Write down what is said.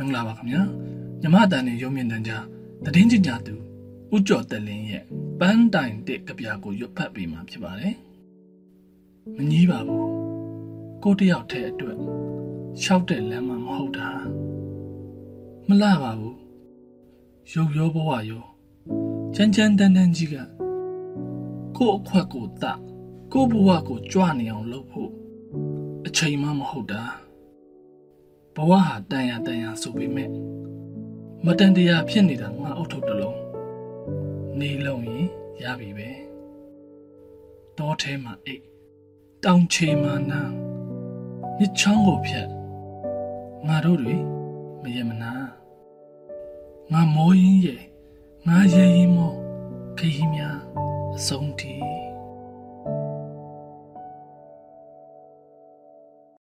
မင်္ဂလာပါခင်ဗျာညမတန်နေရုံမြင့်တန်ကြားတည်င်းကြကြသူဥကျော်တက်လင်းရဲ့ပန်းတိုင်တစ်ကြပြာကိုရွတ်ဖတ်ပေးမှာဖြစ်ပါတယ်မငီးပါဘူးကိုတယောက်တည်းအတွက်ရှောက်တဲ့လမ်းမမဟုတ်တာမလှပါဘူးရုပ်ရောဘဝရောချမ်းချမ်းတန်းတန်းကြီးကကို့အခွက်ကိုတကို့ဘဝကိုကြွနေအောင်လုပ်ဖို့အချိန်မှမဟုတ်တာ ဘဝဟာတန်ရတန်ရဆိုပေမဲ့မတန်တရားဖြစ်နေတာငါအုတ်ထုတ်တစ်လုံးနေလုံးရင်ရပြီပဲတောထဲမှာအိတ်တောင်ချေမှာနာမြစ်ချောင်းကိုဖြတ်ငါတို့တွေမရမနာငါမောရင်ရဲ့ငါရဲရင်မောခရီးများအဆုံးထိ